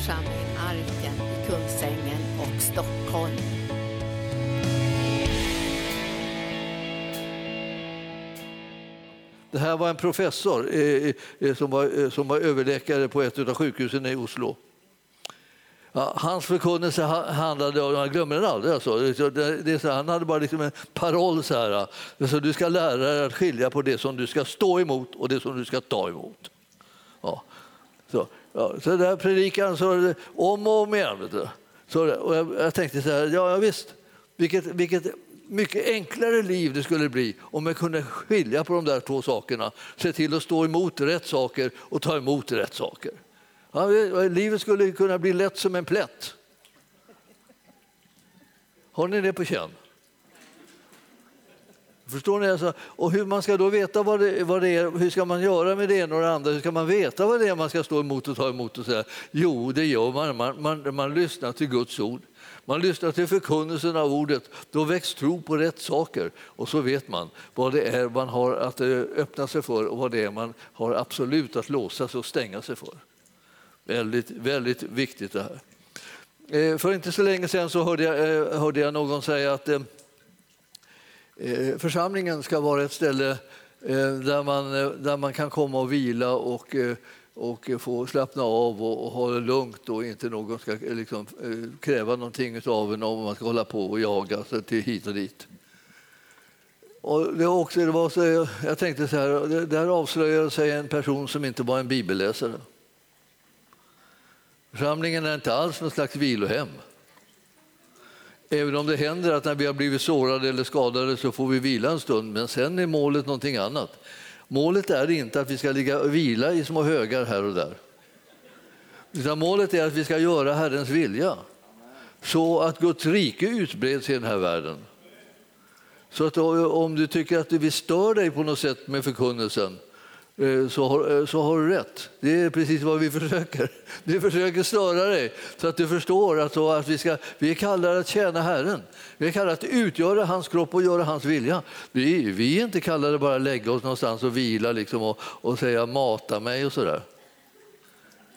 församling Arken i Kungsängen och Stockholm. Det här var en professor eh, eh, eh som, var, eh, som var överläkare på ett av sjukhusen i Oslo. Ja, hans förkunnelse handlade om, jag glömmer den aldrig, alltså. det, det, så, han hade bara liksom en paroll så här, alltså, du ska lära dig att skilja på det som du ska stå emot och det som du ska ta emot. Ja. Så, ja, så där predikade han om och om igen. Så, och jag, jag, tänkte så här, ja, ja visst, vilket, vilket mycket enklare liv det skulle bli om jag kunde skilja på de där två sakerna. Se till att stå emot rätt saker och ta emot rätt saker. Ja, livet skulle kunna bli lätt som en plätt. Har ni det på känn? Förstår ni? Alltså, och hur man ska då veta vad det, vad det är, hur ska man göra med det ena och det andra? Hur ska man veta vad det är man ska stå emot och ta emot? Och säga? Jo, det gör man. Man, man, man lyssnar till Guds ord. Man lyssnar till förkunnelsen av ordet. Då väcks tro på rätt saker och så vet man vad det är man har att eh, öppna sig för och vad det är man har absolut att låsa sig och stänga sig för. Väldigt, väldigt viktigt det här. Eh, för inte så länge sedan så hörde jag, eh, hörde jag någon säga att Eh, församlingen ska vara ett ställe eh, där man, eh, där man kan komma och vila och och få slappna av och, och ha det lugnt och inte någon ska liksom, kräva någonting av en om man ska hålla på och jaga sig till hit och dit. Och det också, det var så, jag tänkte så här, där avslöjade sig en person som inte var en bibelläsare. Församlingen är inte alls något slags vilohem. Även om det händer att när vi har blivit sårade eller skadade så får vi vila en stund, men sen är målet någonting annat. Målet är inte att vi ska ligga och vila i små högar här och där. Utan målet är att vi ska göra Herrens vilja så att Guds rike utbreds i den här världen. Så att om du tycker att vi stör dig på något sätt med förkunnelsen Eh, så har, eh, så har du rätt. Det är precis vad vi försöker. Vi försöker störa dig så att du förstår att, att vi, ska, vi är kallade att tjäna Herren. Vi är kallade att utgöra hans kropp och göra hans vilja. Vi, vi är inte kallade bara att lägga oss någonstans och vila liksom och, och säga mata mig och sådär.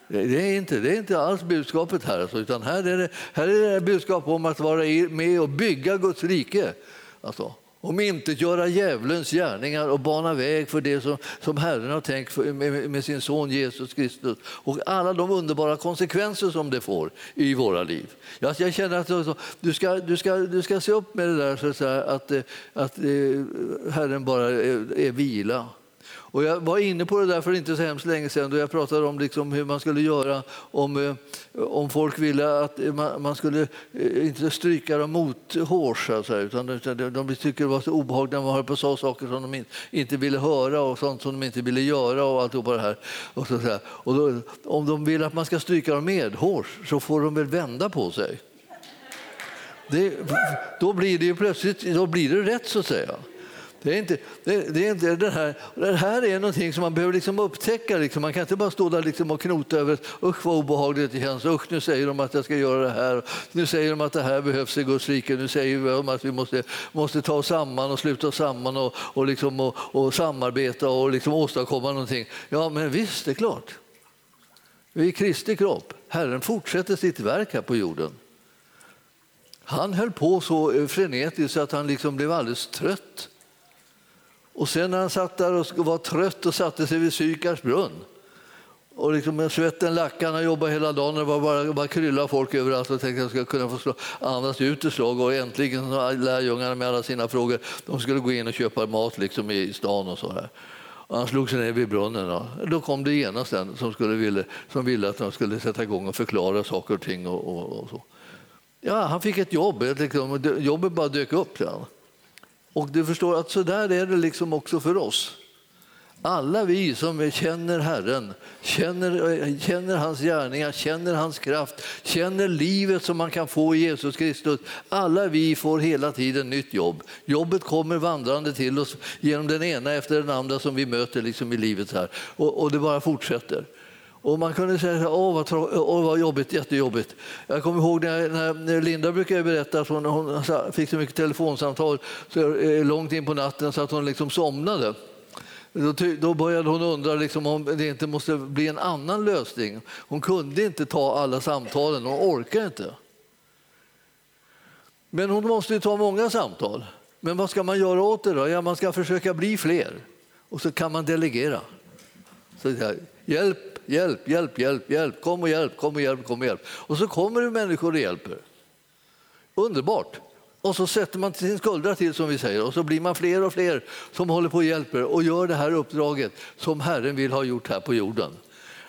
Det är, inte, det är inte alls budskapet här, alltså, utan här är det, här är det budskap om att vara med och bygga Guds rike. Alltså om inte göra djävulens gärningar och bana väg för det som, som Herren har tänkt för, med, med, sin son Jesus Kristus och alla de underbara konsekvenser som det får i våra liv. Jag, jag känner att alltså, du ska, du, ska, du ska se upp med det där så att, säga, att, eh, att eh, Herren bara är, är vila. Och jag var inne på det där för inte så hemskt länge sedan då jag pratade om liksom hur man skulle göra om, eh, om folk ville att eh, man skulle eh, inte stryka dem mothårs, utan de tycker det var så obehagligt när man höll på så saker som de inte ville höra och sånt som de inte ville göra och allt det här. Och så, och då, om de vill att man ska stryka dem medhårs så får de väl vända på sig. Det, då blir det ju plötsligt då blir det rätt så att säga. Det är inte, det, det är inte det, här, det här är någonting som man behöver liksom upptäcka. Liksom. Man kan inte bara stå där liksom och knota över usch vad obehagligt det känns. Usch, nu säger de att jag ska göra det här. Nu säger de att det här behövs i Guds rike. Nu säger de att vi måste, måste ta oss samman och sluta oss samman och, och, liksom, och, och samarbeta och liksom åstadkomma någonting. Ja, men visst, det är klart. Vi är Kristi kropp. Herren fortsätter sitt verk här på jorden. Han höll på så frenetiskt att han liksom blev alldeles trött. Och sen när han satt där och var trött och satte sig vid Sykars brunn och liksom med svetten lackade, han jobbade hela dagen, och det var bara, bara krylla folk överallt och tänkte att jag skulle kunna få andas ut ett slag och äntligen lärjungarna med alla sina frågor, de skulle gå in och köpa mat liksom i stan och så här. Och han slog sig ner vid brunnen. Då, då kom det genast en som, skulle ville, som ville att de skulle sätta igång och förklara saker och ting. Och, och, och så. Ja, han fick ett jobb, liksom, jobbet bara dök upp. Ja. Och du förstår att så där är det liksom också för oss. Alla vi som känner Herren, känner, känner hans gärningar, känner hans kraft, känner livet som man kan få i Jesus Kristus. Alla vi får hela tiden nytt jobb. Jobbet kommer vandrande till oss genom den ena efter den andra som vi möter liksom i livet här. Och, och det bara fortsätter. Och man kunde säga åh vad, åh vad jobbigt, jättejobbigt. Jag kommer ihåg när, när Linda brukar berätta att hon, hon fick så mycket telefonsamtal så eh, långt in på natten så att hon liksom somnade. Då, ty- då började hon undra liksom om det inte måste bli en annan lösning. Hon kunde inte ta alla samtalen, hon orkade inte. Men hon måste ju ta många samtal. Men vad ska man göra åt det då? Ja, man ska försöka bli fler och så kan man delegera. Så hjälp, hjälp, hjälp, hjälp, hjälp, kom och hjälp, kom och hjälp, kom och hjälp. Och så kommer det människor och hjälper. Underbart! Och så sätter man sin skuldra till som vi säger och så blir man fler och fler som håller på och hjälper och gör det här uppdraget som Herren vill ha gjort här på jorden.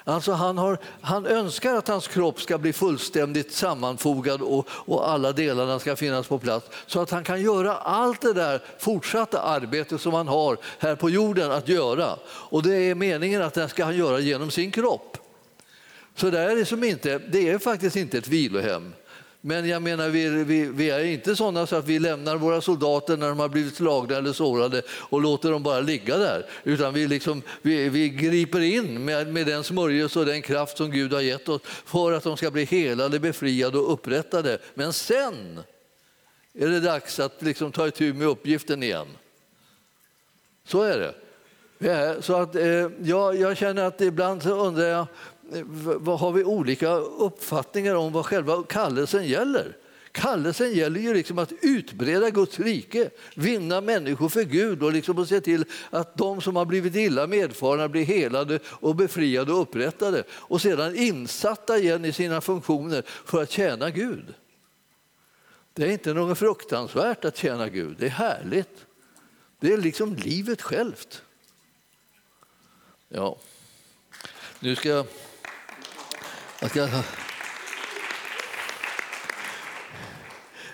Alltså han, har, han önskar att hans kropp ska bli fullständigt sammanfogad och, och alla delarna ska finnas på plats så att han kan göra allt det där fortsatta arbete som han har här på jorden att göra. Och det är meningen att det ska han göra genom sin kropp. Så det är, liksom inte, det är faktiskt inte ett vilohem. Men jag menar, vi, vi, vi är inte sådana så att vi lämnar våra soldater när de har blivit slagna eller sårade och låter dem bara ligga där. Utan vi, liksom, vi, vi griper in med, med den smörjelse och den kraft som Gud har gett oss för att de ska bli helade, befriade och upprättade. Men sen är det dags att liksom ta itu med uppgiften igen. Så är det. Så att, eh, jag, jag känner att ibland så undrar jag vad har vi olika uppfattningar om vad själva kallelsen gäller. Kallelsen gäller ju liksom att utbreda Guds rike, vinna människor för Gud och liksom att se till att de som har blivit illa medfarna blir helade och befriade och upprättade och sedan insatta igen i sina funktioner för att tjäna Gud. Det är inte något fruktansvärt att tjäna Gud, det är härligt. Det är liksom livet självt. Ja, nu ska jag jag ska...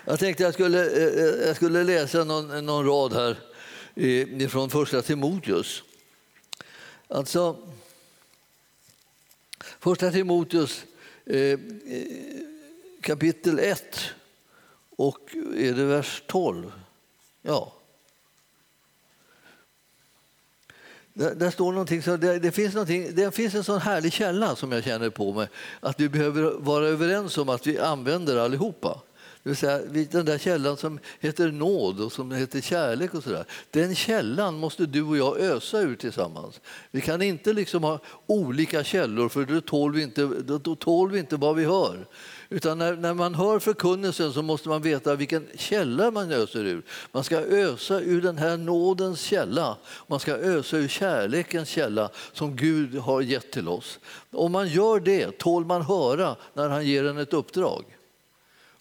Jag tänkte jag skulle, eh, eh, jag skulle läsa någon, någon rad här från första Timoteus. Alltså, första Timoteus eh, kapitel 1 och är det vers 12? Ja. Där, där, står någonting, så det, det, finns någonting, det finns en sån härlig källa som jag känner på mig att vi behöver vara överens om att vi använder allihopa. Det vill säga, den där källan som heter nåd och som heter kärlek och sådär. Den källan måste du och jag ösa ur tillsammans. Vi kan inte liksom ha olika källor för då tål vi inte, då tål vi inte vad vi hör. Utan när, när man hör förkunnelsen så måste man veta vilken källa man öser ur. Man ska ösa ur den här nådens källa. Man ska ösa ur kärlekens källa som Gud har gett till oss. Om man gör det tål man höra när han ger en ett uppdrag.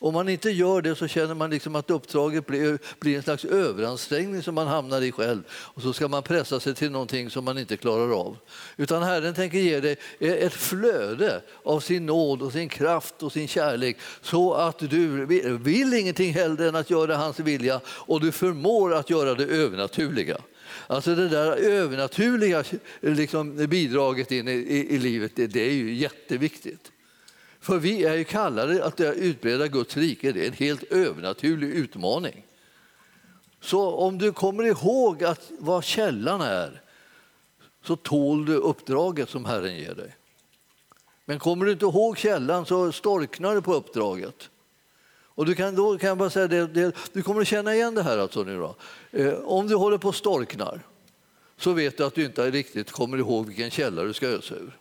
Om man inte gör det så känner man liksom att uppdraget blir, blir en slags överansträngning som man hamnar i själv och så ska man pressa sig till någonting som man inte klarar av. Utan Herren tänker ge dig ett flöde av sin nåd och sin kraft och sin kärlek så att du vill ingenting hellre än att göra hans vilja och du förmår att göra det övernaturliga. Alltså det där övernaturliga liksom, bidraget in i, i, i livet, det, det är ju jätteviktigt. För vi är ju kallade att utbreda Guds rike. Det är en helt övernaturlig utmaning. Så om du kommer ihåg att vad källan är så tål du uppdraget som Herren ger dig. Men kommer du inte ihåg källan så storknar du på uppdraget. Och du kan, då kan jag bara säga det, det, du kommer att känna igen det här alltså nu då. Eh, om du håller på och storknar så vet du att du inte riktigt kommer ihåg vilken källa du ska ösa ur.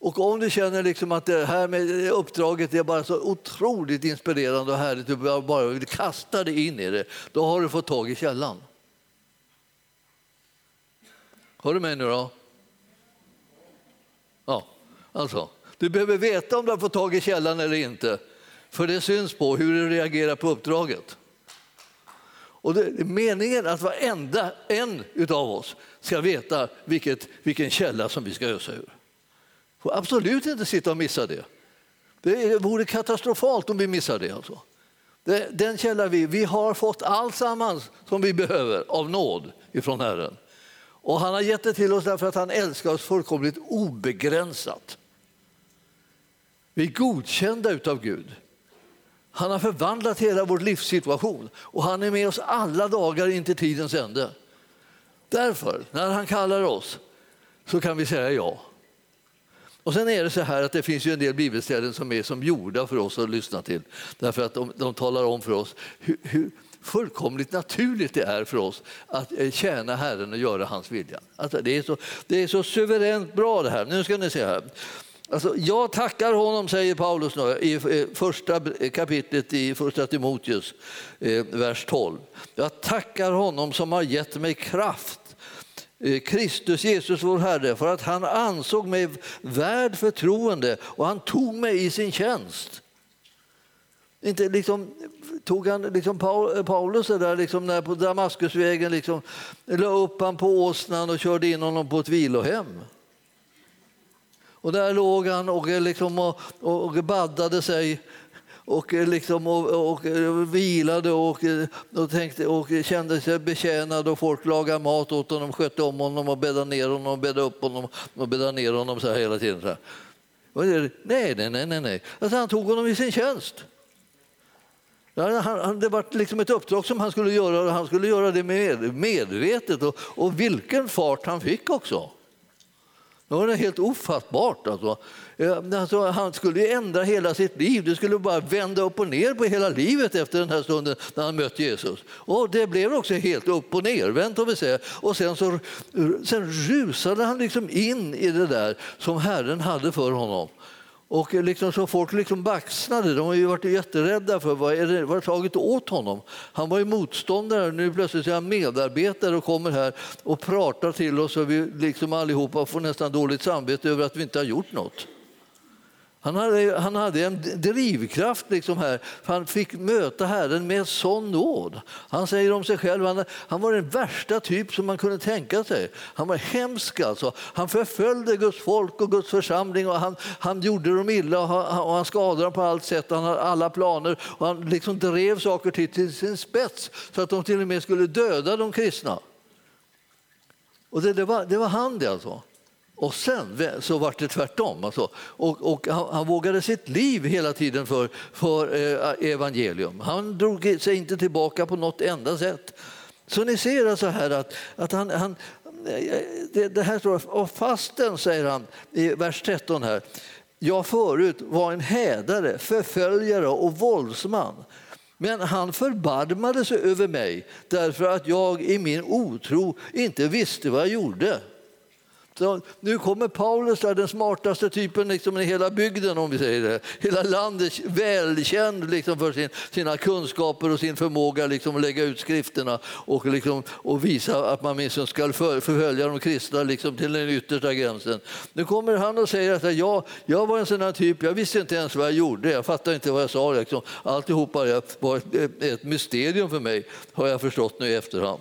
Och om du känner liksom att det här med uppdraget är bara så otroligt inspirerande och härligt, du bara vill kasta dig in i det, då har du fått tag i källan. Har du med nu då? Ja, alltså. Du behöver veta om du har fått tag i källan eller inte, för det syns på hur du reagerar på uppdraget. Och det är meningen att varenda en av oss ska veta vilket, vilken källa som vi ska ösa ur får absolut inte sitta och missa det. Det vore katastrofalt om vi missar det. Alltså. Den källa vi, vi har fått allt sammans som vi behöver av nåd ifrån Herren. Och han har gett det till oss därför att han älskar oss fullkomligt obegränsat. Vi är godkända utav Gud. Han har förvandlat hela vår livssituation och han är med oss alla dagar in till tidens ände. Därför, när han kallar oss, så kan vi säga ja. Och sen är det så här att det finns ju en del bibelställen som är som gjorda för oss att lyssna till. Därför att de, de talar om för oss hur, hur, fullkomligt naturligt det är för oss att eh, tjäna Herren och göra hans vilja. Alltså det, är så, det är så suveränt bra det här. Nu ska ni se här. Alltså, jag tackar honom, säger Paulus nu, i eh, första eh, kapitlet i första Timoteus, vers 12. Jag tackar honom som har gett mig kraft Eh, Kristus Jesus vår Herre för att han ansåg mig värd förtroende och han tog mig i sin tjänst. Inte liksom, tog han liksom eh, Paulus där liksom när på Damaskusvägen liksom, la upp han på åsnan och körde in honom på ett vilohem. Och där låg han och, liksom, och, och baddade sig och, eh, liksom, och, och, eh, vilade och, eh, och, tänkte, och kände sig betjänad och folk lagade mat åt honom, skötte om honom och bäddade ner honom, bäddade upp honom och bäddade ner honom så här hela tiden. Så här. Nej, nej, nej, nej. nej. Alltså, han tog honom i sin tjänst. Han, det var liksom ett uppdrag som han skulle göra och han skulle göra det med, medvetet och, och vilken fart han fick också. Det var helt ofattbart. Alltså. Alltså, han skulle ändra hela sitt liv. Det skulle bara vända upp och ner på hela livet efter den här stunden när han mötte Jesus. Och det blev också helt upp och nervänt. Och, och sen, så, sen rusade han liksom in i det där som Herren hade för honom. Och liksom så folk liksom baxnade. De har ju varit jätterädda för vad är det vad har tagit åt honom. Han var ju motståndare, nu plötsligt är han medarbetare och kommer här och pratar till oss och vi liksom allihopa får nästan dåligt samvete över att vi inte har gjort något. Han hade, han hade en drivkraft liksom här, för han fick möta Herren med sån nåd. Han säger om sig själv han, han var den värsta typ som man kunde tänka sig. Han var hemsk. Alltså. Han förföljde Guds folk och Guds församling och han, han gjorde dem illa och han, och han skadade dem på allt sätt. Han hade alla planer och han liksom drev saker till, till sin spets så att de till och med skulle döda de kristna. Och det, det, var, det var han det alltså. Och sen så var det tvärtom. Alltså. Och, och han, han, vågade sitt liv hela tiden för, för eh, evangelium. Han drog sig inte tillbaka på något enda sätt. Så ni ser alltså här att, att han, han eh, det, det, här står, och fasten, säger han i vers 13 här, jag förut var en hädare, förföljare och våldsman. Men han förbarmade sig över mig därför att jag i min otro inte visste vad jag gjorde. Så nu kommer Paulus, den smartaste typen liksom i hela bygden, om vi säger det. Hela landet välkänd liksom för sin, sina kunskaper och sin förmåga liksom att lägga ut skrifterna och, liksom, och visa att man minst ska förfölja de kristna liksom till den yttersta gränsen. Nu kommer han och säger att jag, jag var en sån här typ, jag visste inte ens vad jag gjorde, jag fattade inte vad jag sa. Liksom. Alltihopa var ett, ett mysterium för mig, har jag förstått nu i efterhand.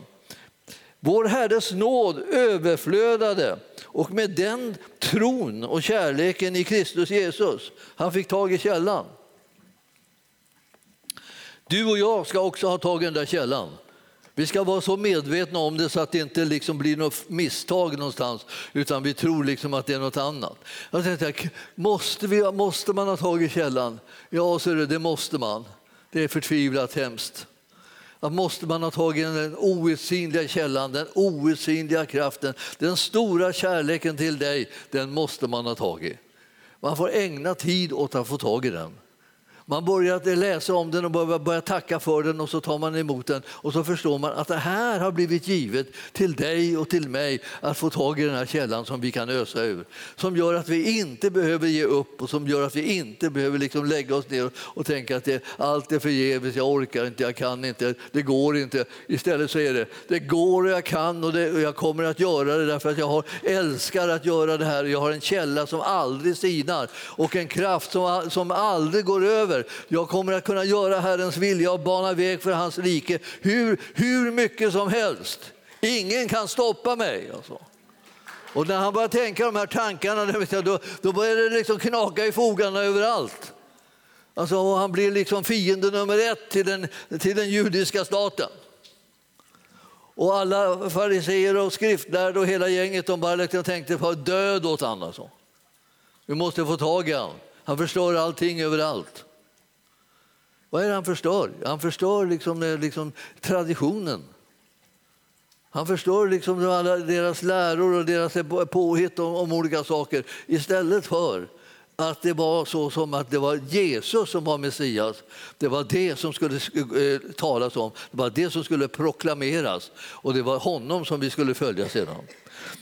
Vår Herres nåd överflödade och med den tron och kärleken i Kristus Jesus, han fick tag i källan. Du och jag ska också ha tag i den där källan. Vi ska vara så medvetna om det så att det inte liksom blir något misstag någonstans utan vi tror liksom att det är något annat. Jag tänkte, måste, vi, måste man ha tag i källan? Ja, så är det, det måste man. Det är förtvivlat hemskt då måste man ha tagit den outsinliga källan, den outsinliga kraften, den stora kärleken till dig, den måste man ha tagit. Man får ägna tid åt att få tag i den. Man börjar läsa om den och börjar tacka för den och så tar man emot den och så förstår man att det här har blivit givet till dig och till mig att få tag i den här källan som vi kan ösa ur. Som gör att vi inte behöver ge upp och som gör att vi inte behöver liksom lägga oss ner och tänka att det, allt är förgäves, jag orkar inte, jag kan inte, det går inte. Istället så är det, det går och jag kan och, det, och jag kommer att göra det därför att jag har, älskar att göra det här. Jag har en källa som aldrig sinar och en kraft som, som aldrig går över över. Jag kommer att kunna göra Herrens vilja och bana väg för hans rike hur, hur mycket som helst. Ingen kan stoppa mig. Alltså. Och när han börjar tänka de här tankarna då, då börjar det liksom knaka i fogarna överallt. Alltså, han blir liksom fiende nummer ett till den, till den judiska staten. Och alla fariseer och skriftlärda och hela gänget de bara liksom tänkte på död åt honom. Alltså. Vi måste få tag i honom. Han förstår allting överallt. Vad är det han förstör? Han förstör liksom, eh, liksom traditionen. Han förstör liksom alla deras läror och deras påhitt om, om olika saker istället för att det var så som att det var Jesus som var Messias. Det var det som skulle eh, talas om, det var det som skulle proklameras och det var honom som vi skulle följa sedan.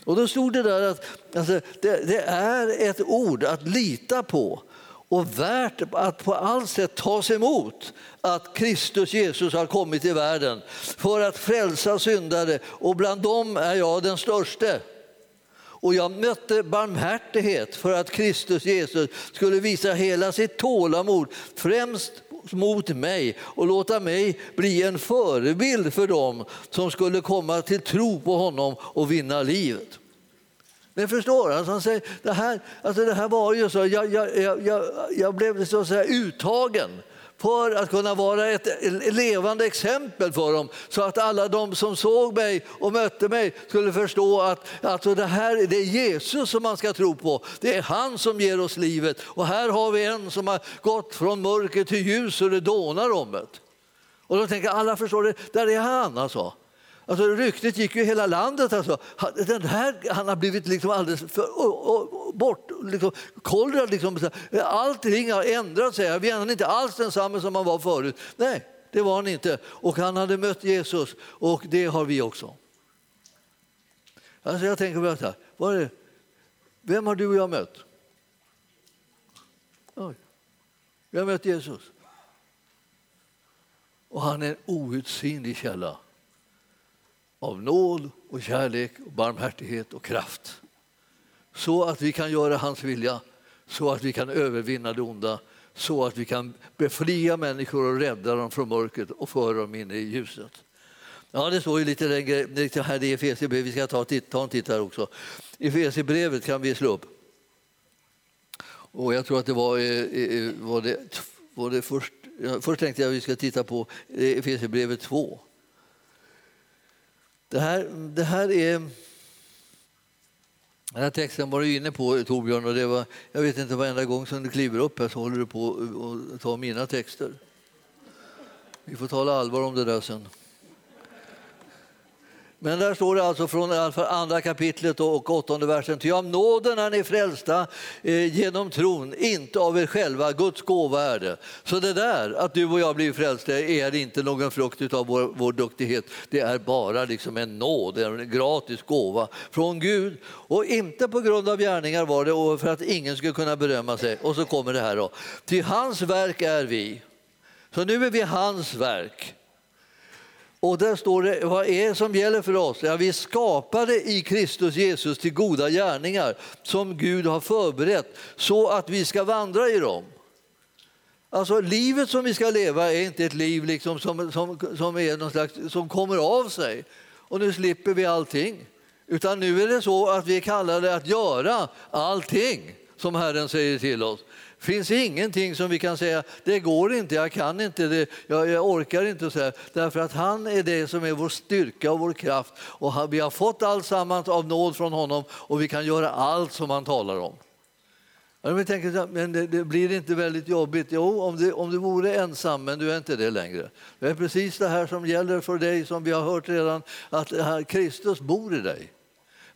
Och då stod det där att alltså, det, det är ett ord att lita på och värt att på allt sätt tas emot att Kristus Jesus har kommit till världen för att frälsa syndare och bland dem är jag den störste. Och jag mötte barmhärtighet för att Kristus Jesus skulle visa hela sitt tålamod främst mot mig och låta mig bli en förebild för dem som skulle komma till tro på honom och vinna livet. Men förstår alltså han säger, det här, alltså det här var ju så, jag, jag, jag, jag blev så att säga uttagen för att kunna vara ett levande exempel för dem så att alla de som såg mig och mötte mig skulle förstå att alltså det här det är Jesus som man ska tro på. Det är han som ger oss livet och här har vi en som har gått från mörker till ljus och det dånar om det. Och då tänker alla förstår det, där är han alltså. Alltså, ryktet gick ju i hela landet. Alltså. Den här, han har blivit liksom alldeles för, och, och, bort, liksom, kollrad. Liksom. Allting har ändrat sig. Han är inte alls densamma som han var förut. Nej, det var han inte. Och han hade mött Jesus och det har vi också. Alltså jag tänker på här, var det? Vem har du och jag mött? Oj. Vi har mött Jesus. Och han är en outsinlig källa av nåd och kärlek, och barmhärtighet och kraft. Så att vi kan göra hans vilja, så att vi kan övervinna det onda så att vi kan befria människor och rädda dem från mörkret och föra dem in i ljuset. Ja, det står ju lite längre här i Efesierbrevet. Vi ska ta, ta en titt här också. Efesierbrevet kan vi slå upp. Och jag tror att det var, eh, eh, var, det, var det först, först tänkte jag att vi ska titta på eh, Efesierbrevet 2. Det här, det här är... Den här texten var du inne på, Torbjörn. Och det var, jag vet inte, varenda gång som du kliver upp här så håller du på att ta mina texter. Vi får tala allvar om det där sen. Men där står det alltså från eh, andra kapitlet och åttonde versen. Ty av nåden är ni frälsta eh, genom tron, inte av er själva. Guds gåva är det. Så det där, att du och jag blir frälsta, är inte någon frukt av vår, vår duktighet. Det är bara liksom en nåd, en gratis gåva från Gud. Och inte på grund av gärningar var det, och för att ingen skulle kunna berömma sig. Och så kommer det här då. Till hans verk är vi. Så nu är vi hans verk. Och där står det, vad är det som gäller för oss? Ja, vi är skapade i Kristus Jesus till goda gärningar som Gud har förberett så att vi ska vandra i dem. Alltså livet som vi ska leva är inte ett liv liksom som, som, som, är någon slags, som kommer av sig och nu slipper vi allting. Utan nu är det så att vi är kallade att göra allting som Herren säger till oss finns ingenting som vi kan säga, det går inte, jag kan inte, det, jag, jag orkar inte. Så här. Därför att han är det som är vår styrka och vår kraft. Och vi har fått allt sammans av nåd från honom och vi kan göra allt som han talar om. Vi tänker, men det, det, blir inte väldigt jobbigt? Jo, om du, om du vore ensam, men du är inte det längre. Det är precis det här som gäller för dig, som vi har hört redan, att Kristus bor i dig.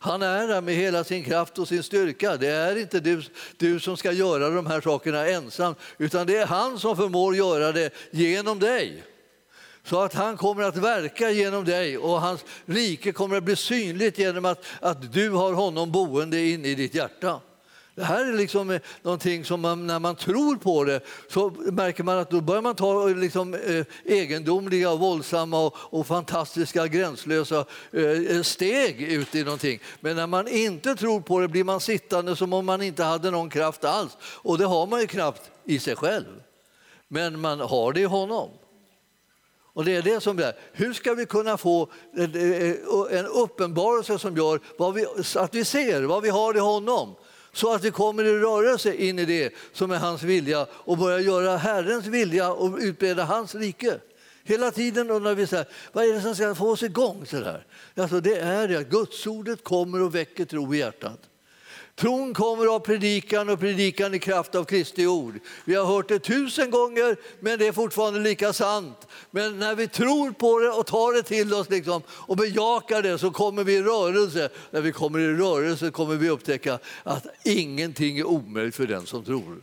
Han är där med hela sin kraft och sin styrka. Det är inte du, du som ska göra de här sakerna ensam, utan det är han som förmår göra det genom dig. Så att han kommer att verka genom dig och hans rike kommer att bli synligt genom att, att du har honom boende in i ditt hjärta. Det här är liksom eh, någonting som man, när man tror på det så märker man att då börjar man ta eh, liksom, eh, egendomliga, våldsamma och, och fantastiska gränslösa eh, steg ut i någonting. Men när man inte tror på det blir man sittande som om man inte hade någon kraft alls. Och det har man ju knappt i sig själv. Men man har det i honom. Och det är det som är. Hur ska vi kunna få eh, en uppenbarelse som gör vi, att vi ser vad vi har i honom? Så att vi kommer i rörelse in i det som är hans vilja och börjar göra Herrens vilja och utbreda hans rike. Hela tiden undrar vi så här, vad är det som ska få oss igång. Så där? Alltså det är det att gudsordet kommer och väcker tro i hjärtat. Tron kommer av predikan och predikan i kraft av Kristi ord. Vi har hört det tusen gånger, men det är fortfarande lika sant. Men när vi tror på det och tar det till oss liksom, och bejakar det så kommer vi i rörelse. När vi kommer i rörelse kommer vi upptäcka att ingenting är omöjligt för den som tror.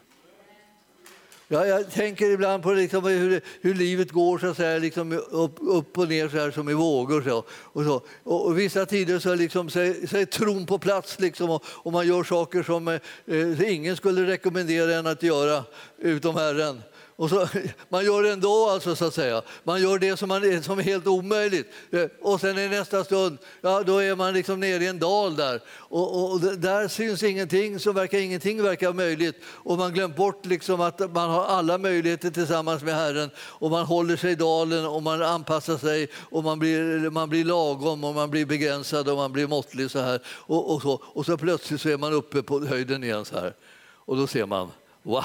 Ja, jag tänker ibland på liksom hur, hur livet går så att säga, liksom upp, upp och ner så här, som i vågor. Så, och, så. Och, och vissa tider så, liksom, så, är, så är tron på plats liksom, och, och man gör saker som eh, eh ingen skulle rekommendera en att göra utom Herren. Och så, man gör det ändå, alltså, så att säga. Man gör det som, man, som är helt omöjligt. Eh, och sen i nästa stund, ja, då är man liksom nere i en dal där. Och, och, och där syns ingenting, så verkar ingenting verka möjligt. Och man glömt bort liksom att man har alla möjligheter tillsammans med Herren. Och man håller sig i dalen och man anpassar sig och man blir, man blir lagom och man blir begränsad och man blir måttlig så här. Och, och, så, och så plötsligt så är man uppe på höjden igen så här. Och då ser man, wow!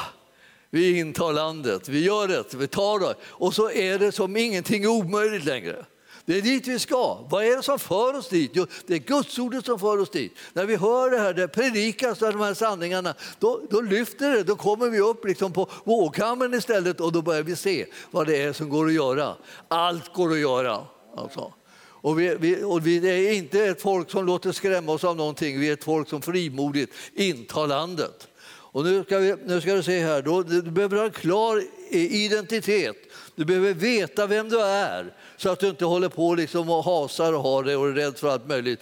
Vi intar landet, vi gör det, vi tar det. Och så är det som ingenting är omöjligt längre. Det är dit vi ska. Vad är det som för oss dit? Jo, det är Gudsordet som för oss dit. När vi hör det här, det predikas de här sanningarna, då, då lyfter det. Då kommer vi upp liksom på vågkammen istället och då börjar vi se vad det är som går att göra. Allt går att göra. Alltså. Och vi, vi, och vi är inte ett folk som låter skrämma oss av någonting, vi är ett folk som frimodigt intar landet. Och nu ska, vi, nu ska du se här, då, du behöver ha en klar identitet. Du behöver veta vem du är så att du inte håller på liksom och hasar och har det och är rädd för allt möjligt.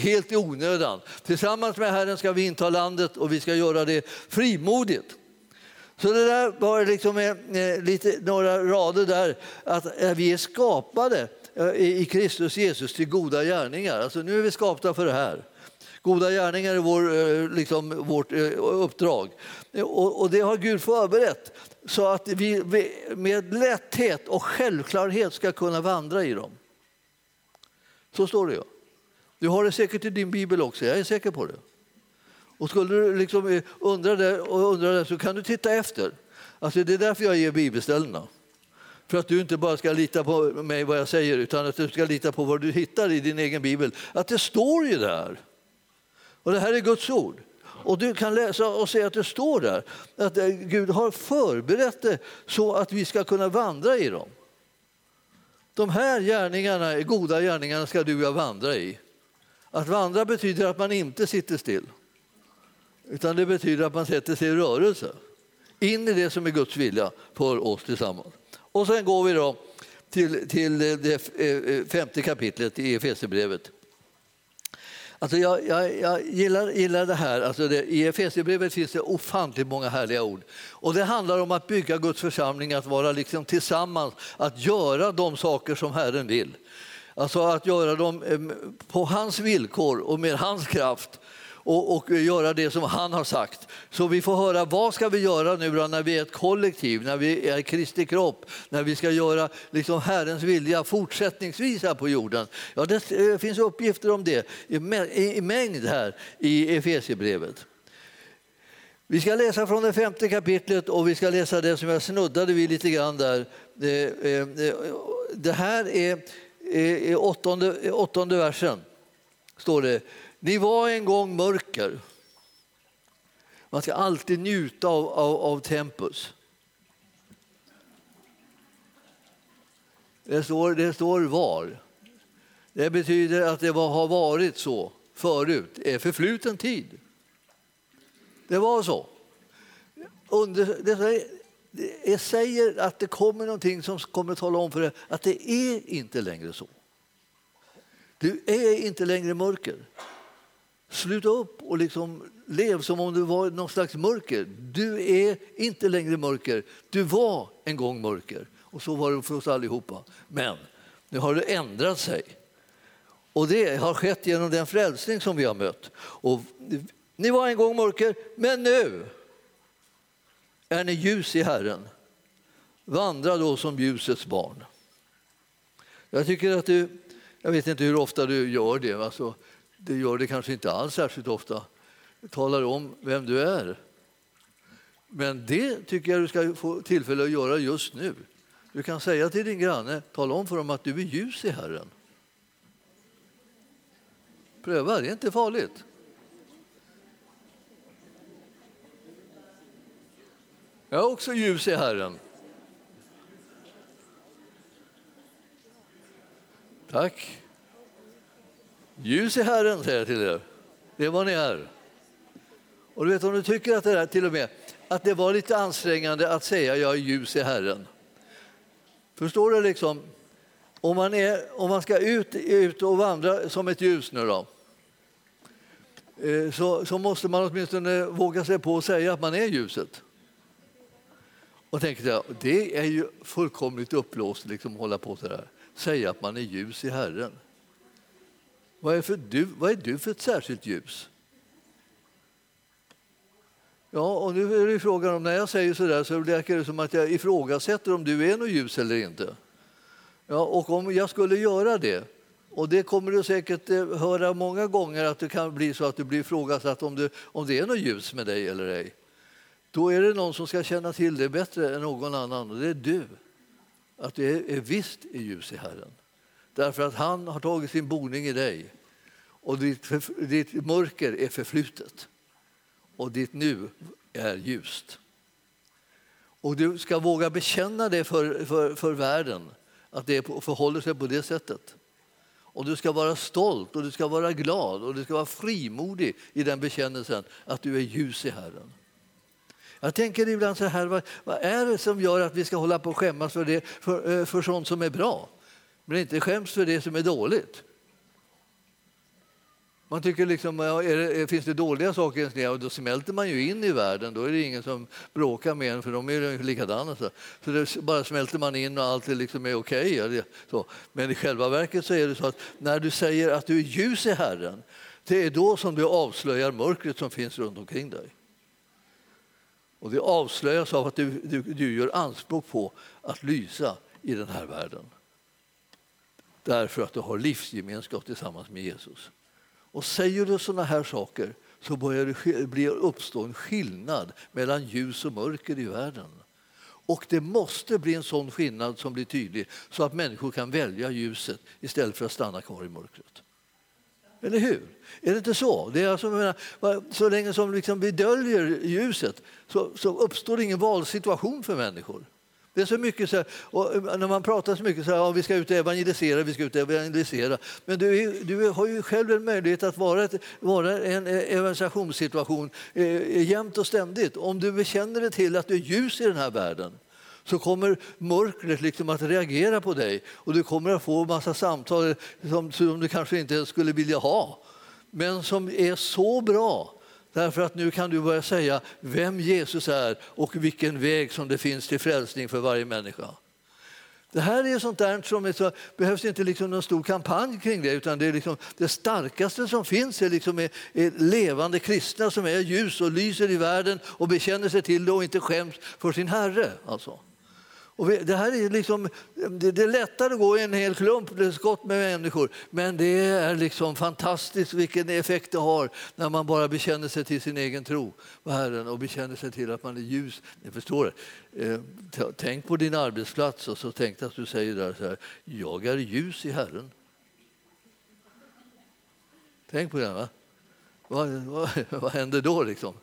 Helt i onödan. Tillsammans med Herren ska vi inta landet och vi ska göra det frimodigt. Så det där var liksom eh, eh lite, några rader där, att eh, vi är skapade eh, i Kristus Jesus till goda gärningar. Alltså nu är vi skapta för det här. Goda gärningar är vår, eh, liksom, vårt eh, uppdrag. Och, och det har Gud förberett så att vi med lätthet och självklarhet ska kunna vandra i dem. Så står det ju. Du har det säkert i din bibel också, jag är säker på det. Och skulle du liksom eh, undra det, och undra det så kan du titta efter. Alltså det är därför jag ger bibelställena. För att du inte bara ska lita på mig vad jag säger utan att du ska lita på vad du hittar i din egen bibel. Att det står ju där. Och det här är Guds ord. Och du kan läsa och se att det står där att eh, Gud har förberett det så att vi ska kunna vandra i dem. De här gärningarna, goda gärningarna ska du och jag vandra i. Att vandra betyder att man inte sitter still. Utan det betyder att man sätter sig i rörelse. In i det som är Guds vilja för oss tillsammans. Och sen går vi då till, till det eh, eh, femte kapitlet i Efesierbrevet. Alltså jag, jag, jag gillar, gillar det här. Alltså det, I Efesierbrevet finns det ofantligt många härliga ord. Och det handlar om att bygga Guds församling, att vara liksom tillsammans, att göra de saker som Herren vill. Alltså att göra dem eh, på hans villkor och med hans kraft och, och, göra det som han har sagt. Så vi får höra vad ska vi göra nu då, när vi är ett kollektiv, när vi är Kristi kropp, när vi ska göra liksom Herrens vilja fortsättningsvis här på jorden. Ja, det eh, finns uppgifter om det i mängd här i Efesierbrevet. Vi ska läsa från det femte kapitlet och vi ska läsa det som jag snuddade vid lite grann där. Det, eh, eh, det här är åttonde, åttonde versen, står det. Ni var en gång mörker. Man ska alltid njuta av, av, av tempus. Det står, det står var. Det betyder att det var, har varit så förut, är förfluten tid. Det var så. Under, det, det säger att det kommer någonting som kommer att tala om för dig att det är inte längre så. Du är inte längre mörker. Sluta upp och liksom lev som om du var någon slags mörker. Du är inte längre mörker. Du var en gång mörker. Och så var det för oss allihopa. Men nu har det ändrat sig. Och det har skett genom den frälsning som vi har mött. Och ni var en gång mörker, men nu är ni ljus i Herren. Vandra då som ljusets barn. Jag tycker att du, jag vet inte hur ofta du gör det, alltså, det gör det kanske inte alls särskilt ofta, talar om vem du är. Men det tycker jag du ska få tillfälle att göra just nu. Du kan säga till din granne, tala om för dem att du är ljus i Herren. Pröva, det är inte farligt. Jag är också ljus i Herren. Tack. Ljus i Herren, säger jag till er. Det är vad ni är. Och du vet, om du tycker att det, där, till och med, att det var lite ansträngande att säga jag är ljus i Herren. Förstår du? liksom? Om man, är, om man ska ut, ut och vandra som ett ljus nu då, eh, så, så måste man åtminstone våga sig på att säga att man är ljuset. Och tänkte jag, det är ju fullkomligt uppblåst liksom, att hålla på så där. Säga att man är ljus i Herren. Vad är, för du, vad är du för ett särskilt ljus? Ja, och nu är det frågan om när jag säger så där så verkar det som att jag ifrågasätter om du är något ljus eller inte. Ja, och om jag skulle göra det, och det kommer du säkert eh, höra många gånger att det kan bli så att du blir ifrågasatt om, du, om det är något ljus med dig eller ej. Då är det någon som ska känna till det bättre än någon annan och det är du. Att det är, är visst är ljus i Herren. Därför att han har tagit sin boning i dig och ditt, ditt mörker är förflutet och ditt nu är ljust. Och du ska våga bekänna det för, för, för världen, att det förhåller sig på det sättet. Och du ska vara stolt och du ska vara glad och du ska vara frimodig i den bekännelsen att du är ljus i Herren. Jag tänker ibland så här, vad, vad är det som gör att vi ska hålla på och skämmas för, det, för, eh, för sånt som är bra, men inte skäms för det som är dåligt? Man tycker liksom, ja, det, finns det dåliga saker i ens liv, då smälter man ju in i världen. Då är det ingen som bråkar med en, för de är likadana. Så, så det bara smälter man in och allt är liksom är okej. Okay, Men i själva verket så är det så att när du säger att du är ljus i Herren, det är då som du avslöjar mörkret som finns runt omkring dig. Och det avslöjas av att du, du, du gör anspråk på att lysa i den här världen. Därför att du har livsgemenskap tillsammans med Jesus. Och säger du sådana här saker så börjar det bli, uppstå en skillnad mellan ljus och mörker i världen. Och det måste bli en sån skillnad som blir tydlig så att människor kan välja ljuset istället för att stanna kvar i mörkret. Eller hur? Är det inte så? Det är alltså, menar, så länge som liksom vi döljer ljuset så, så uppstår det ingen valsituation för människor. Det är så mycket så här, och eh, när man pratar så mycket så här, ja, vi ska ut och evangelisera, vi ska ut och evangelisera. Men du, du har ju själv en möjlighet att vara, ett, vara en eh, evangelisationssituation eh, jämt och ständigt. Om du bekänner dig till att du är ljus i den här världen så kommer mörkret liksom att reagera på dig och du kommer att få en massa samtal som, som du kanske inte ens skulle vilja ha men som är så bra Därför att nu kan du börja säga vem Jesus är och vilken väg som det finns till frälsning för varje människa. Det här är sånt där som är så, behövs inte liksom någon stor kampanj kring det utan det, är liksom, det starkaste som finns är, liksom är, är levande kristna som är ljus och lyser i världen och bekänner sig till det och inte skäms för sin Herre. Alltså. Och det, här är liksom, det, är lättare att gå i en hel klump skott med människor men det är liksom fantastiskt vilken effekt det har när man bara bekänner sig till sin egen tro på Herren och bekänner sig till att man är ljus. Ni förstår det. Eh, tänk på din arbetsplats och så tänk att du säger där så här, jag är ljus i Herren. Tänk på det. Va? Vad, vad, vad händer då? Liksom?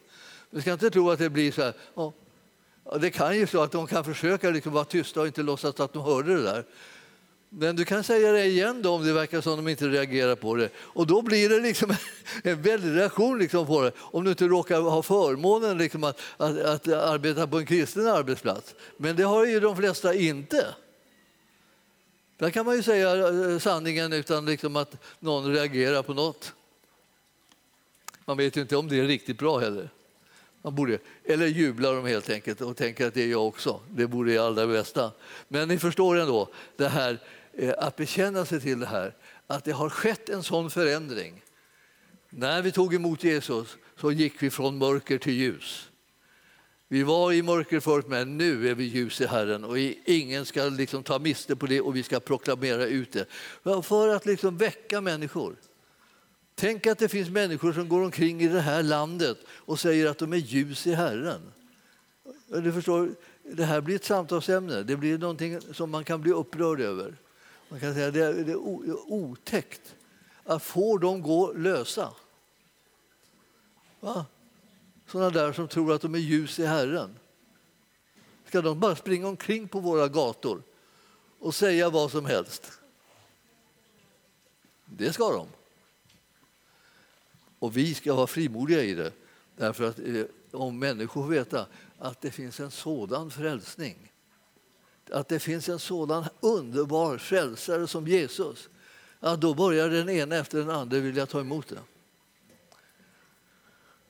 Du ska inte tro att det blir så här, det kan ju så att de kan försöka liksom vara tysta och inte låtsas att de hörde det där. Men du kan säga det igen då, om det verkar som de inte reagerar på det. Och då blir det liksom en väldig reaktion liksom på det. Om du inte råkar ha förmånen liksom att, att, att, arbeta på en kristen arbetsplats. Men det har ju de flesta inte. Där kan man ju säga eh, sanningen utan liksom att någon reagerar på något. Man vet ju inte om det är riktigt bra heller. Man borde, eller jublar de helt enkelt och tänker att det är jag också. Det borde det allra bästa. Men ni förstår ändå, det här, eh, att bekänna sig till det här, att det har skett en sån förändring. När vi tog emot Jesus så gick vi från mörker till ljus. Vi var i mörker förut, men nu är vi ljus i Herren och ingen ska liksom ta miste på det och vi ska proklamera ut det. För att liksom väcka människor. Tänk att det finns människor som går omkring i det här landet och säger att de är ljus i Herren. Du förstår, det här blir ett samtalsämne. Det blir någonting som man kan bli upprörd över. Man kan säga att det är otäckt att få dem gå lösa. Va? Sådana där som tror att de är ljus i Herren. ska de bara springa omkring på våra gator och säga vad som helst? Det ska de. Och vi ska vara frimodiga i det. Därför att eh, om människor får veta att det finns en sådan frälsning, att det finns en sådan underbar frälsare som Jesus, ja, då börjar den ena efter den andra vilja ta emot det.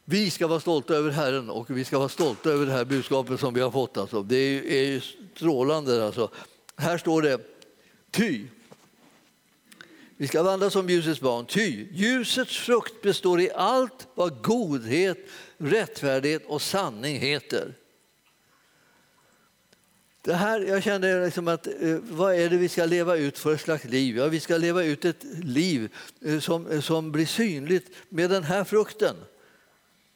Vi ska vara stolta över Herren och vi ska vara stolta över det här budskapet som vi har fått. Alltså. Det är ju, är ju strålande. Alltså. Här står det ty. Vi ska vandra som ljusets barn. Ty ljusets frukt består i allt vad godhet, rättfärdighet och sanning heter. Det här, jag kände liksom att eh, vad är det vi ska leva ut för slags liv? Ja, vi ska leva ut ett liv eh, som, eh, som blir synligt med den här frukten.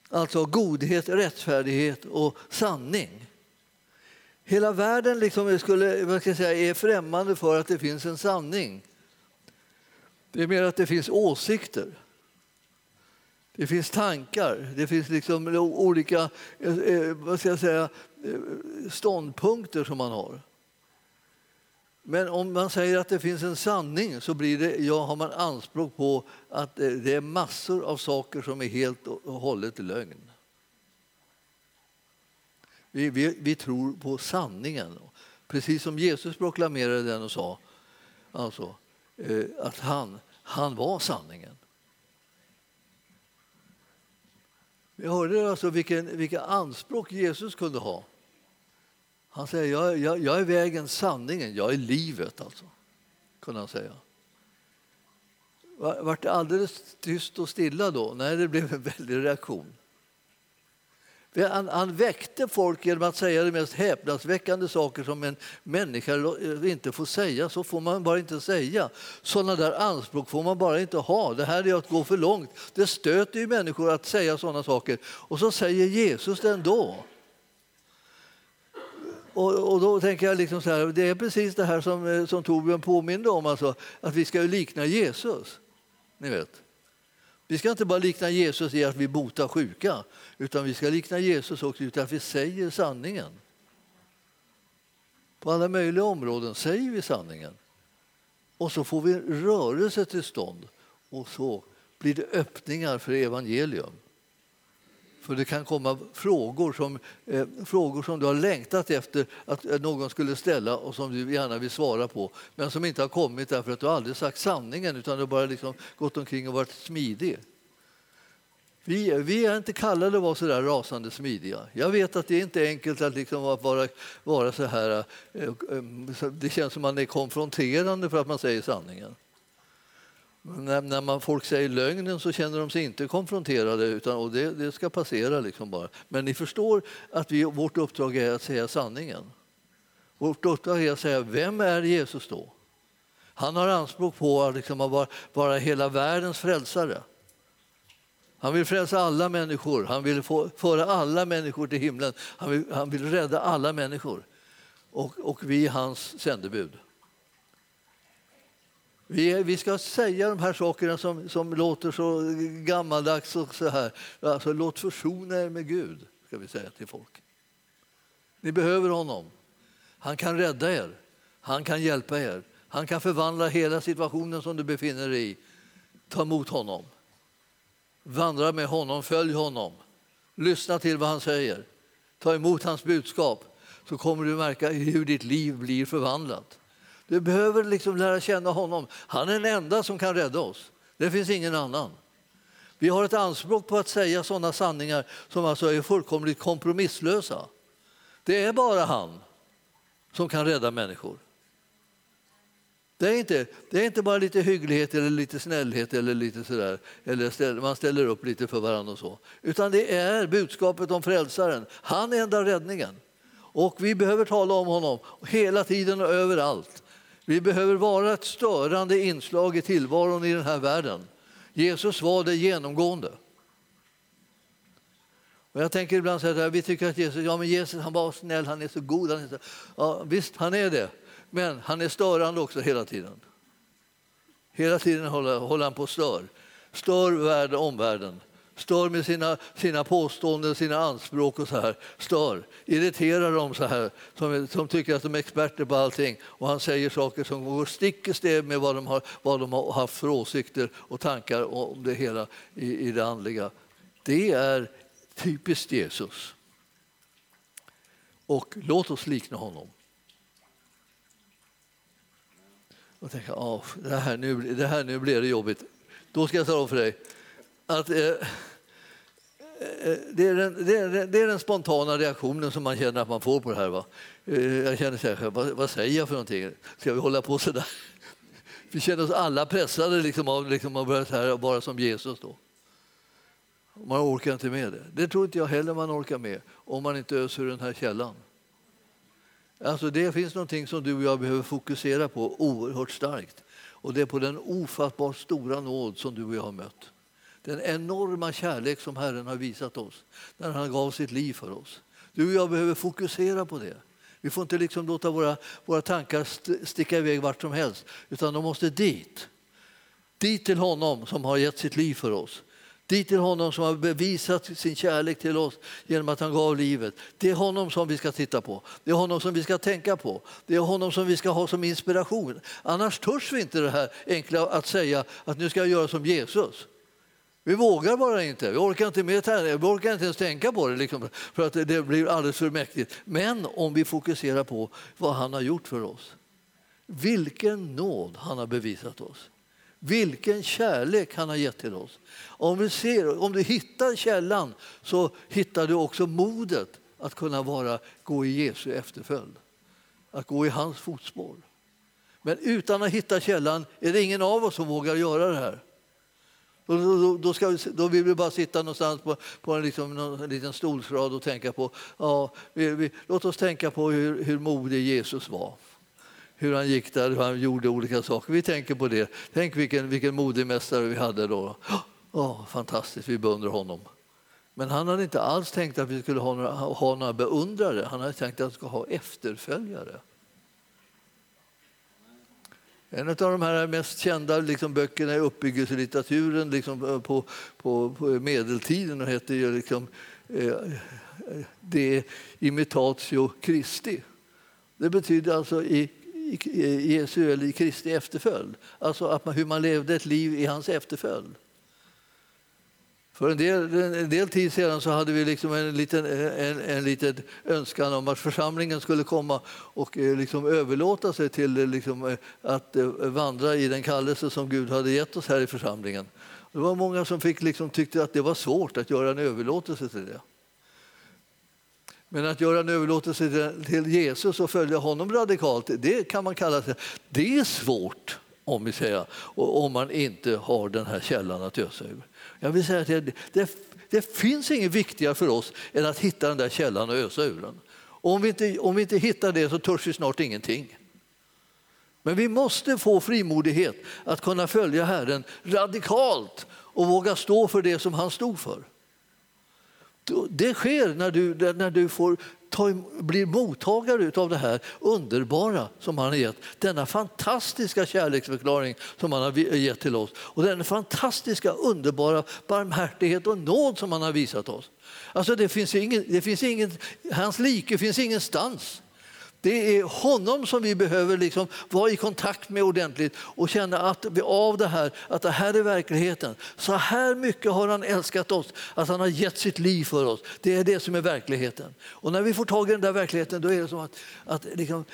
Alltså godhet, rättfärdighet och sanning. Hela världen liksom skulle, vad ska jag säga, är främmande för att det finns en sanning. Det är mer att det finns åsikter. Det finns tankar, det finns liksom olika eh, eh, vad ska jag säga, eh, ståndpunkter som man har. Men om man säger att det finns en sanning så blir det, ja, har man anspråk på att det är massor av saker som är helt och hållet lögn. Vi, vi, vi tror på sanningen, precis som Jesus proklamerade den och sa alltså, Eh, att han, han var sanningen. Vi hörde alltså vilken, vilka anspråk Jesus kunde ha. Han säger jag, jag, jag är vägen, sanningen, jag är livet. Alltså, kunde han säga. Vart det alldeles tyst och stilla då? Nej, det blev en väldig reaktion. Han, han väckte folk genom att säga de mest häpnadsväckande saker som en människa inte får säga. Så får man bara inte säga. Sådana där anspråk får man bara inte ha. Det här är att gå för långt. Det stöter ju människor att säga sådana saker. Och så säger Jesus det ändå. Och, och, då tänker jag liksom så här, det är precis det här som, eh, som Torbjörn påminde om, alltså, att vi ska likna Jesus. Ni vet. Vi ska inte bara likna Jesus i att vi botar sjuka, utan vi ska likna Jesus också i att vi säger sanningen. På alla möjliga områden säger vi sanningen. Och så får vi rörelse till stånd och så blir det öppningar för evangelium. För det kan komma frågor som, eh, frågor som du har längtat efter att eh, någon skulle ställa och som du gärna vill svara på men som inte har kommit därför att du aldrig sagt sanningen utan du bara liksom gått omkring och varit smidig. Vi, vi är inte kallade att vara så där rasande smidiga. Jag vet att det inte är enkelt att liksom vara, vara så här... Eh, eh det känns som att man är konfronterande för att man säger sanningen. När, när man, folk säger lögnen så känner de sig inte konfronterade utan, och det, det ska passera. Liksom bara. Men ni förstår att vi, vårt uppdrag är att säga sanningen. Vårt uppdrag är att säga vem är Jesus då? Han har anspråk på att liksom vara, vara hela världens frälsare. Han vill frälsa alla människor, han vill få, föra alla människor till himlen. Han vill, han vill rädda alla människor. Och, och vi är hans sändebud. Vi, vi ska säga de här sakerna som, som låter så gammaldags och så här. Alltså, låt försona er med Gud, ska vi säga till folk. Ni behöver honom. Han kan rädda er. Han kan hjälpa er. Han kan förvandla hela situationen som du befinner dig i. Ta emot honom. Vandra med honom, följ honom. Lyssna till vad han säger. Ta emot hans budskap så kommer du märka hur ditt liv blir förvandlat. Du behöver liksom lära känna honom. Han är den enda som kan rädda oss. Det finns ingen annan. Vi har ett anspråk på att säga sådana sanningar som alltså är fullkomligt kompromisslösa. Det är bara han som kan rädda människor. Det är, inte, det är inte bara lite hygglighet eller lite snällhet eller lite sådär, eller ställer, man ställer upp lite för varandra och så. Utan det är budskapet om frälsaren. Han är enda räddningen. Och vi behöver tala om honom hela tiden och överallt. Vi behöver vara ett störande inslag i tillvaron i den här världen. Jesus var det genomgående. Och jag tänker ibland så här, vi tycker att Jesus, ja, men Jesus han var snäll, han är så god. Han är så, ja, visst, han är det. Men han är störande också hela tiden. Hela tiden håller, håller han på och stör. Stör världen, omvärlden stör med sina, sina påståenden, sina anspråk och så här. Stör, irriterar dem så här, som, som tycker att de är experter på allting. Och han säger saker som går stick i stäv med vad de, har, vad de har haft för åsikter och tankar om det hela i, i det andliga. Det är typiskt Jesus. Och låt oss likna honom. Och tänka, det, här, nu, det här nu blir det jobbigt. Då ska jag tala om för dig att eh, Eh, det, är den, det, är, det är den spontana reaktionen som man känner att man får på det här. Va? Eh, jag känner så här, vad, vad, säger jag för någonting? Ska vi hålla på så där? Vi känner oss alla pressade liksom av liksom, att börja här, vara som Jesus. Då. Man orkar inte med det. Det tror inte jag heller man orkar med om man inte öser den här källan. Alltså det finns någonting som du och jag behöver fokusera på oerhört starkt. Och det är på den ofattbart stora nåd som du och jag har mött. Den enorma kärlek som Herren har visat oss när han gav sitt liv för oss. Du och jag behöver fokusera på det. Vi får inte liksom låta våra, våra tankar st sticka iväg vart som helst, utan de måste dit. Dit till honom som har gett sitt liv för oss. Dit till honom som har bevisat sin kärlek till oss genom att han gav livet. Det är honom som vi ska titta på. Det är honom som vi ska tänka på. Det är honom som vi ska ha som inspiration. Annars törs vi inte det här enkla att säga att nu ska jag göra som Jesus. Vi vågar bara inte. Vi orkar inte, med vi orkar inte ens tänka på det liksom, för att det blir alldeles för mäktigt. Men om vi fokuserar på vad han har gjort för oss. Vilken nåd han har bevisat oss. Vilken kärlek han har gett till oss. Om, vi ser, om du hittar källan så hittar du också modet att kunna vara, gå i Jesu efterföljd. Att gå i hans fotspår. Men utan att hitta källan är det ingen av oss som vågar göra det här. Då, då, då, ska vi, då vill vi bara sitta någonstans på, på en, liksom, någon liten stolsrad och tänka på, ja, vi, vi, låt oss tänka på hur, hur modig Jesus var hur han gick där, hur han gjorde olika saker. Vi tänker på det. Tänk vilken, vilken modig mästare vi hade då. Oh, fantastiskt, vi beundrar honom. Men han hade inte alls tänkt att vi skulle ha några, ha några beundrare. Han hade tänkt att vi skulle ha efterföljare. En av de här mest kända liksom, böckerna i uppbyggelselitteraturen liksom, eh, på, på, på medeltiden och heter ju liksom, eh, De imitatio Christi. Det betyder alltså i, i i Jesu eller i Kristi efterföljd. Alltså att man, hur man levde ett liv i hans efterföljd. För en del, en del tid sedan så hade vi liksom en, liten, en, en liten önskan om att församlingen skulle komma och eh, liksom överlåta sig till eh, liksom eh, att vandra i den kallelse som Gud hade gett oss här i församlingen. Det var många som fick liksom, tyckte att det var svårt att göra en överlåtelse till det. Men att göra en överlåtelse till Jesus och följa honom radikalt, det kan man kalla sig. Det är svårt om vi säger, om man inte har den här källan att ösa ur. Jag vill säga att det, det, det finns inget viktigare för oss än att hitta den där källan och ösa ur den. Och om, vi inte, om vi inte hittar det så törs vi snart ingenting. Men vi måste få frimodighet att kunna följa Herren radikalt och våga stå för det som han stod för. Det sker när du, när du får ta, blir mottagare av det här underbara som han har gett. Denna fantastiska kärleksförklaring som han har gett till oss. Och den fantastiska, underbara barmhärtighet och nåd som han har visat oss. Alltså det finns ingen, det finns ingen, hans like finns ingenstans. Det är honom som vi behöver liksom vara i kontakt med ordentligt och känna att vi av det här, att det här är verkligheten. Så här mycket har han älskat oss, att han har gett sitt liv för oss. Det är det som är verkligheten. Och när vi får tag i den där verkligheten då är det som att, att liksom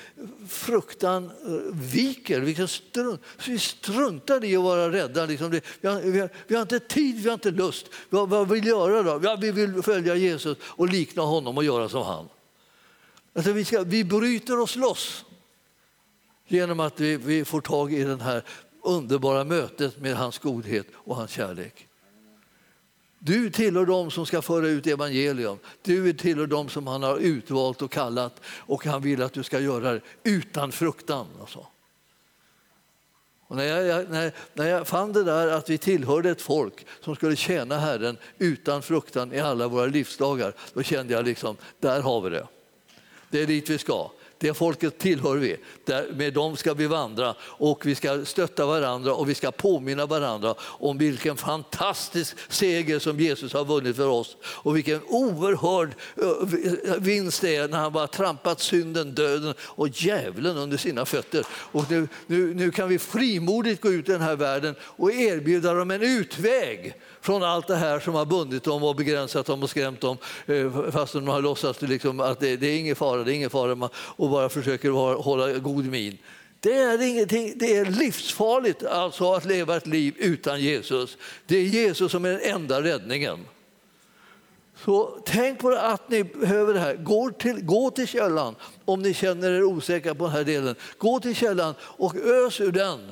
fruktan eh, viker. Vi, strunt, vi struntar i att vara rädda. Liksom det, vi, har, vi, har, vi, har, inte tid, vi har inte lust. Vad, vad vill vi göra då? Ja, vi vill följa Jesus och likna honom och göra som han. Alltså vi, ska, vi bryter oss loss genom att vi, vi får tag i det här underbara mötet med hans godhet och hans kärlek. Du tillhör dem som ska föra ut evangelium. Du tillhör dem som han har utvalt och kallat och han vill att du ska göra det utan fruktan. Alltså. Och när, jag, när, när jag fann det där att vi tillhörde ett folk som skulle tjäna Herren utan fruktan i alla våra livsdagar, då kände jag liksom, där har vi det. Det är dit vi ska. Det folket tillhör vi. Där, med dem ska vi vandra och vi ska stötta varandra och vi ska påminna varandra om vilken fantastisk seger som Jesus har vunnit för oss och vilken oerhörd eh, vinst det är när han bara trampat synden, döden och djävulen under sina fötter. Och nu, nu, nu kan vi frimodigt gå ut i den här världen och erbjuda dem en utväg från allt det här som har bundit dem och begränsat dem och skrämt dem eh, fast de har låtsats liksom att det, det är ingen fara, det är ingen fara och bara försöker hålla god min. Det är, ingenting, det är livsfarligt alltså att leva ett liv utan Jesus. Det är Jesus som är den enda räddningen. Så tänk på att ni behöver det här. Gå till, gå till källan om ni känner er osäkra på den här delen. Gå till källan och ös ur den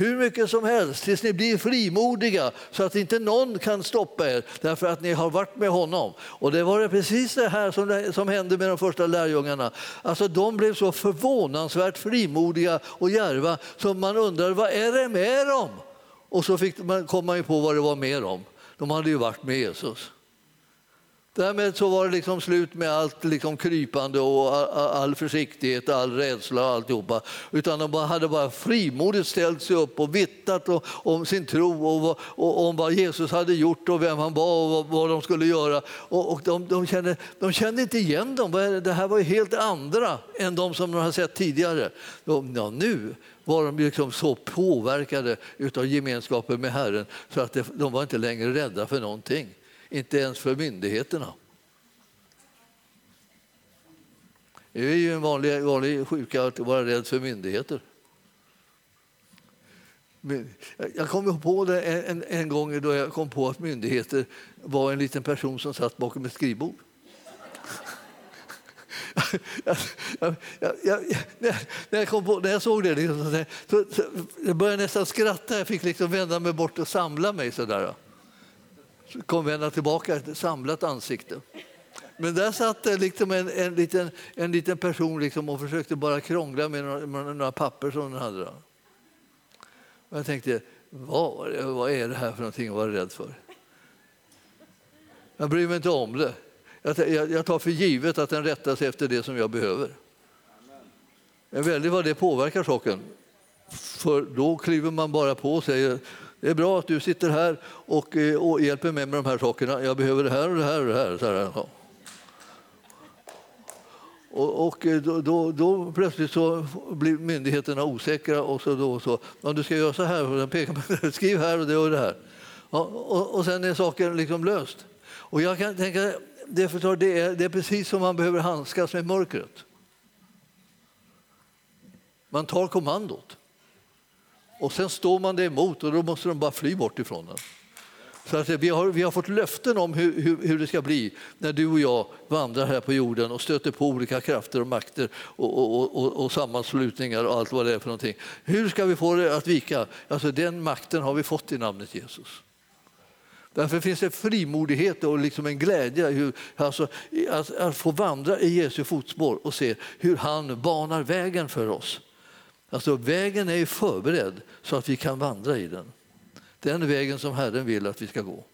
hur mycket som helst tills ni blir frimodiga så att inte någon kan stoppa er därför att ni har varit med honom. Och det var det precis det här som, som hände med de första lärjungarna. Alltså, de blev så förvånansvärt frimodiga och djärva så man undrar vad är det med dem? Och så fick man, kom man på vad det var med dem. De hade ju varit med Jesus. Därmed så var det liksom slut med allt liksom krypande och all försiktighet, all rädsla och alltihopa. Utan de hade bara frimodigt ställt sig upp och vittnat om sin tro och, om vad Jesus hade gjort och vem han var och vad, de skulle göra. Och de, de, kände, de kände inte igen dem. Det här var helt andra än de som de hade sett tidigare. De, ja, nu var de liksom så påverkade av gemenskapen med Herren så att de var inte längre rädda för någonting inte ens för myndigheterna. Det är ju en vanlig, vanlig sjuka att vara rädd för myndigheter. Jag kom på det en, en gång då jag kom på att myndigheter var en liten person som satt bakom ett skrivbord. jag, jag, jag, när, jag kom på, när jag såg det liksom, så, så, jag började nästan skratta. Jag fick liksom vända mig bort och samla mig. Sådär kom vända tillbaka ett samlat ansikte. Men där satt det liksom en, en, liten, en liten person liksom och försökte bara krångla med några, med några papper som den hade. Och jag tänkte, vad, vad är det här för någonting att vara rädd för? Jag bryr mig inte om det. Jag, jag tar för givet att den rättar sig efter det som jag behöver. Men väldigt vad det påverkar saken. För då kliver man bara på och säger det är bra att du sitter här och, eh, och hjälper mig med de här sakerna. Jag behöver det här och det här och det här. Så här. Ja. Och, och eh, då, då, då, plötsligt så blir myndigheterna osäkra och så då så. Ja, du ska göra så här, och den pekar skriv här och det och det här. Ja, och, och sen är saken liksom löst. Och jag kan tänka, det, förstår, det, är, det är precis som man behöver handskas med mörkret. Man tar kommandot. Och sen står man det emot och då måste de bara fly bort ifrån den. Så att vi, har, vi har fått löften om hur, hur, hur, det ska bli när du och jag vandrar här på jorden och stöter på olika krafter och makter och, och, och, och sammanslutningar och allt vad det är för någonting. Hur ska vi få det att vika? Alltså, den makten har vi fått i namnet Jesus. Därför finns det frimodighet och liksom en glädje hur, alltså, att, att få vandra i Jesu fotspår och se hur han banar vägen för oss. Alltså vägen är förberedd så att vi kan vandra i den. Den vägen som Herren vill att vi ska gå.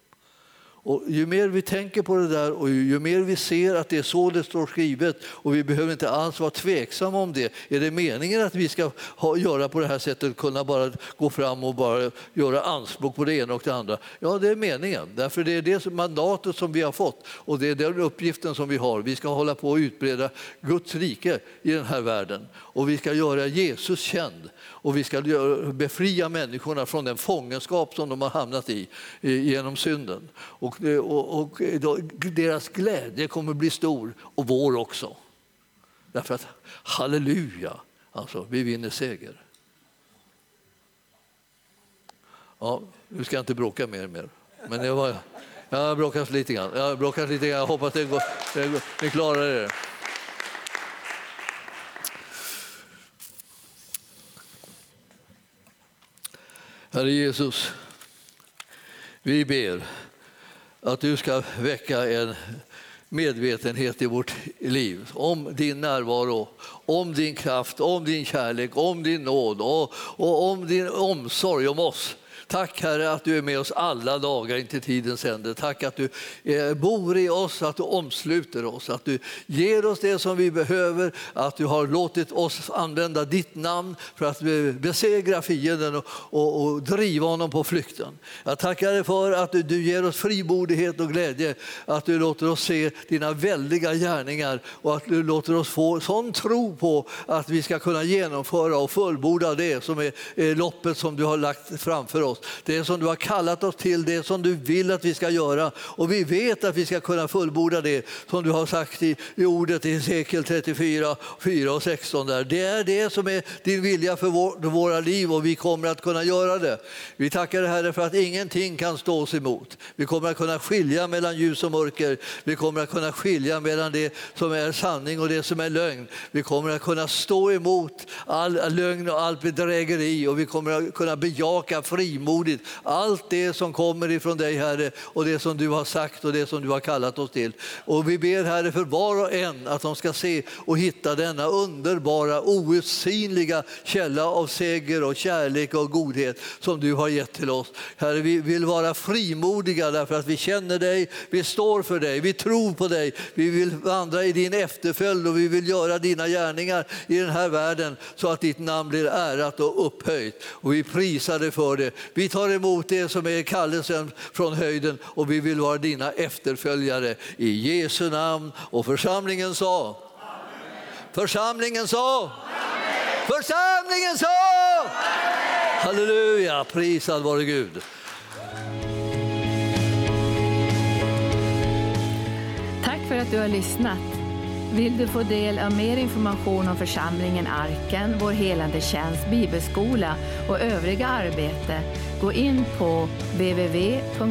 Och ju mer vi tänker på det där och ju mer vi ser att det är så det står skrivet och vi behöver inte alls vara tveksamma om det. Är det meningen att vi ska ha, göra på det här sättet, kunna bara gå fram och bara göra anspråk på det ena och det andra? Ja, det är meningen. Därför det är det mandatet som vi har fått och det är den uppgiften som vi har. Vi ska hålla på att utbreda Guds rike i den här världen och vi ska göra Jesus känd och vi ska befria människorna från den fångenskap som de har hamnat i genom synden. Och, och, och deras glädje kommer bli stor, och vår också. Därför att, halleluja, alltså, vi vinner seger. Ja, nu ska jag inte bråka mer. mer. Men det var, jag har bråkat lite grann. Jag har bråkat lite grann. Jag hoppas det går, det går, ni klarar er. Herre Jesus, vi ber att du ska väcka en medvetenhet i vårt liv om din närvaro, om din kraft, om din kärlek, om din nåd och, och om din omsorg om oss. Tack Herre att du är med oss alla dagar in till tidens ände. Tack att du eh, bor i oss, att du omsluter oss, att du ger oss det som vi behöver, att du har låtit oss använda ditt namn för att besegra fienden och, och, och driva honom på flykten. Jag tackar dig för att du, du ger oss fribodighet och glädje, att du låter oss se dina väldiga gärningar och att du låter oss få sån tro på att vi ska kunna genomföra och fullborda det som är, är loppet som du har lagt framför oss. Det som du har kallat oss till, det som du vill att vi ska göra. Och vi vet att vi ska kunna fullborda det som du har sagt i, i ordet i Hesekiel 34, 4 och 16. Där. Det är det som är din vilja för vår, våra liv och vi kommer att kunna göra det. Vi tackar dig Herre för att ingenting kan stå oss emot. Vi kommer att kunna skilja mellan ljus och mörker. Vi kommer att kunna skilja mellan det som är sanning och det som är lögn. Vi kommer att kunna stå emot all lögn och allt bedrägeri och vi kommer att kunna bejaka frimodigt allt det som kommer ifrån dig Herre och det som du har sagt och det som du har kallat oss till. Och vi ber Herre för var och en att de ska se och hitta denna underbara outsinliga källa av seger och kärlek och godhet som du har gett till oss. Herre, vi vill vara frimodiga därför att vi känner dig, vi står för dig, vi tror på dig, vi vill vandra i din efterföljd och vi vill göra dina gärningar i den här världen så att ditt namn blir ärat och upphöjt. Och vi prisar dig för det. Vi tar emot det som är kallelsen från höjden och vi vill vara dina efterföljare. I Jesu namn. Och församlingen sa? Amen. Församlingen sa? Amen. Församlingen sa? Amen. Halleluja, prisad vare Gud. Tack för att du har lyssnat. Vill du få del av mer information om församlingen Arken, vår helande tjänst, bibelskola och övriga arbete, gå in på www.arken.org.